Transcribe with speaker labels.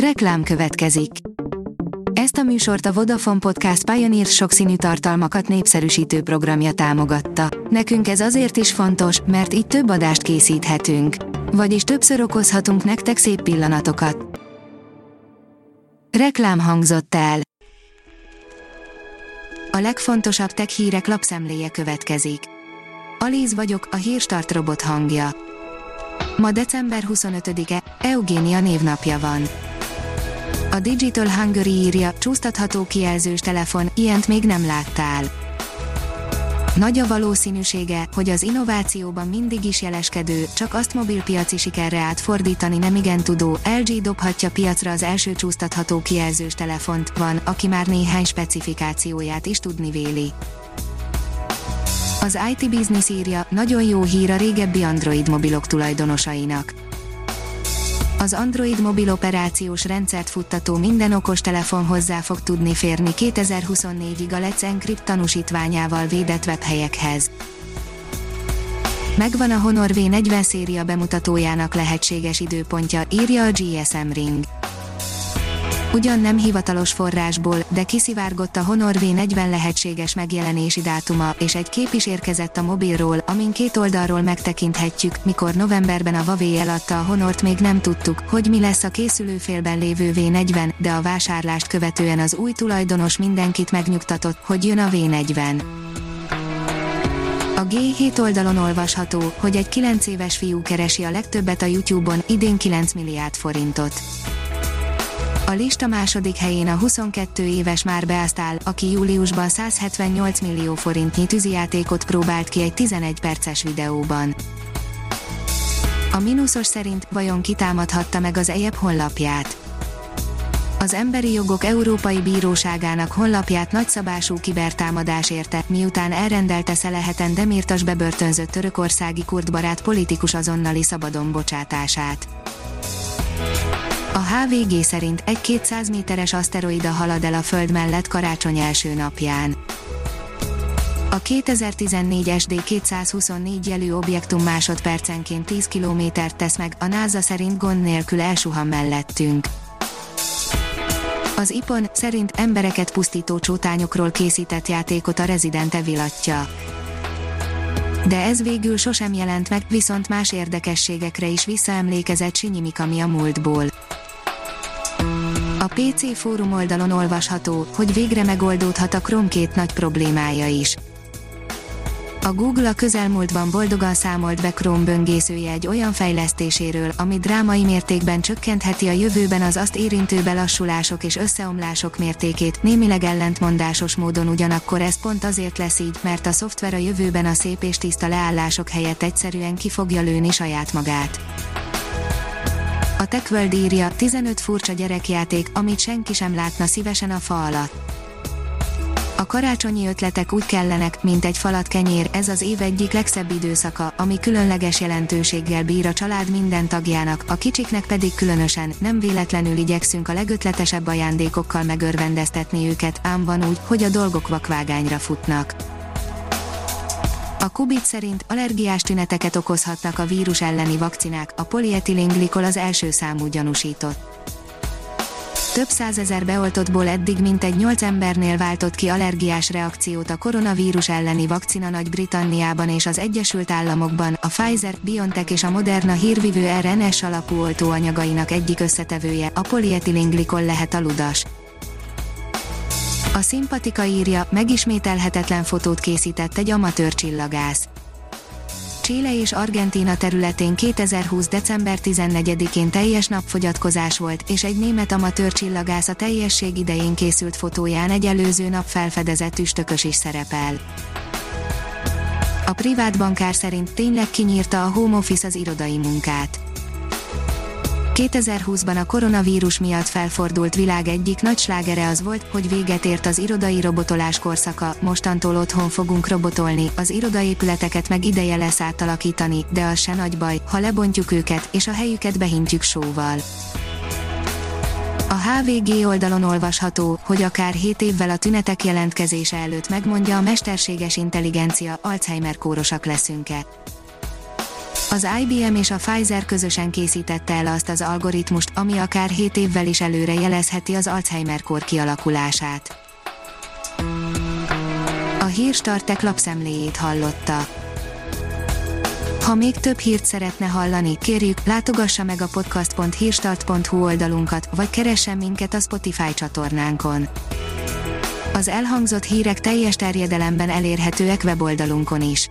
Speaker 1: Reklám következik. Ezt a műsort a Vodafone Podcast Pioneer sokszínű tartalmakat népszerűsítő programja támogatta. Nekünk ez azért is fontos, mert így több adást készíthetünk. Vagyis többször okozhatunk nektek szép pillanatokat. Reklám hangzott el. A legfontosabb tech hírek lapszemléje következik. Alíz vagyok, a hírstart robot hangja. Ma december 25-e, Eugénia névnapja van. A Digital Hungary írja, csúsztatható kijelzős telefon, ilyent még nem láttál. Nagy a valószínűsége, hogy az innovációban mindig is jeleskedő, csak azt mobilpiaci sikerre átfordítani nem igen tudó, LG dobhatja piacra az első csúsztatható kijelzős telefont, van, aki már néhány specifikációját is tudni véli. Az IT Business írja, nagyon jó hír a régebbi Android mobilok tulajdonosainak. Az Android mobil operációs rendszert futtató minden okostelefon hozzá fog tudni férni 2024-ig a Let's Encrypt tanúsítványával védett webhelyekhez. Megvan a Honor V40 széria bemutatójának lehetséges időpontja, írja a GSM Ring. Ugyan nem hivatalos forrásból, de kiszivárgott a Honor V40 lehetséges megjelenési dátuma, és egy kép is érkezett a mobilról, amin két oldalról megtekinthetjük, mikor novemberben a Huawei eladta a Honort még nem tudtuk, hogy mi lesz a készülőfélben lévő V40, de a vásárlást követően az új tulajdonos mindenkit megnyugtatott, hogy jön a V40. A G7 oldalon olvasható, hogy egy 9 éves fiú keresi a legtöbbet a YouTube-on, idén 9 milliárd forintot. A lista második helyén a 22 éves már áll, aki júliusban 178 millió forintnyi tűzijátékot próbált ki egy 11 perces videóban. A mínuszos szerint vajon kitámadhatta meg az EJEP honlapját. Az Emberi Jogok Európai Bíróságának honlapját nagyszabású kibertámadás érte, miután elrendelte Szeleheten Demirtas bebörtönzött törökországi kurdbarát politikus azonnali szabadon bocsátását. A HVG szerint egy 200 méteres aszteroida halad el a Föld mellett karácsony első napján. A 2014 SD 224 jelű objektum másodpercenként 10 kilométert tesz meg, a NASA szerint gond nélkül elsuhan mellettünk. Az IPON szerint embereket pusztító csótányokról készített játékot a Resident Evil atya de ez végül sosem jelent meg, viszont más érdekességekre is visszaemlékezett Sinyi Mikami a múltból. PC fórum oldalon olvasható, hogy végre megoldódhat a Chrome két nagy problémája is. A Google a közelmúltban boldogan számolt be Chrome böngészője egy olyan fejlesztéséről, ami drámai mértékben csökkentheti a jövőben az azt érintő belassulások és összeomlások mértékét, némileg ellentmondásos módon ugyanakkor ez pont azért lesz így, mert a szoftver a jövőben a szép és tiszta leállások helyett egyszerűen ki fogja lőni saját magát. A TechWorld írja, 15 furcsa gyerekjáték, amit senki sem látna szívesen a fa alatt. A karácsonyi ötletek úgy kellenek, mint egy falat kenyér, ez az év egyik legszebb időszaka, ami különleges jelentőséggel bír a család minden tagjának, a kicsiknek pedig különösen, nem véletlenül igyekszünk a legötletesebb ajándékokkal megörvendeztetni őket, ám van úgy, hogy a dolgok vakvágányra futnak. A Kubit szerint allergiás tüneteket okozhatnak a vírus elleni vakcinák, a polietilenglikol az első számú gyanúsított. Több százezer beoltottból eddig mintegy 8 embernél váltott ki allergiás reakciót a koronavírus elleni vakcina Nagy-Britanniában és az Egyesült Államokban, a Pfizer, BioNTech és a Moderna hírvivő RNS alapú oltóanyagainak egyik összetevője, a polietilenglikol lehet a ludas. A szimpatika írja, megismételhetetlen fotót készített egy amatőr csillagász. Chile és Argentína területén 2020. december 14-én teljes napfogyatkozás volt, és egy német amatőr csillagász a teljesség idején készült fotóján egy előző nap felfedezett üstökös is szerepel. A privát bankár szerint tényleg kinyírta a home office az irodai munkát. 2020-ban a koronavírus miatt felfordult világ egyik nagy slágere az volt, hogy véget ért az irodai robotolás korszaka, mostantól otthon fogunk robotolni, az irodaépületeket meg ideje lesz átalakítani, de az se nagy baj, ha lebontjuk őket, és a helyüket behintjük sóval. A HVG oldalon olvasható, hogy akár 7 évvel a tünetek jelentkezése előtt megmondja a mesterséges intelligencia, Alzheimer kórosak leszünk-e. Az IBM és a Pfizer közösen készítette el azt az algoritmust, ami akár 7 évvel is előre jelezheti az Alzheimer-kór kialakulását. A hírstartek lapszemléjét hallotta. Ha még több hírt szeretne hallani, kérjük, látogassa meg a podcast.hírstart.hu oldalunkat, vagy keressen minket a Spotify csatornánkon. Az elhangzott hírek teljes terjedelemben elérhetőek weboldalunkon is.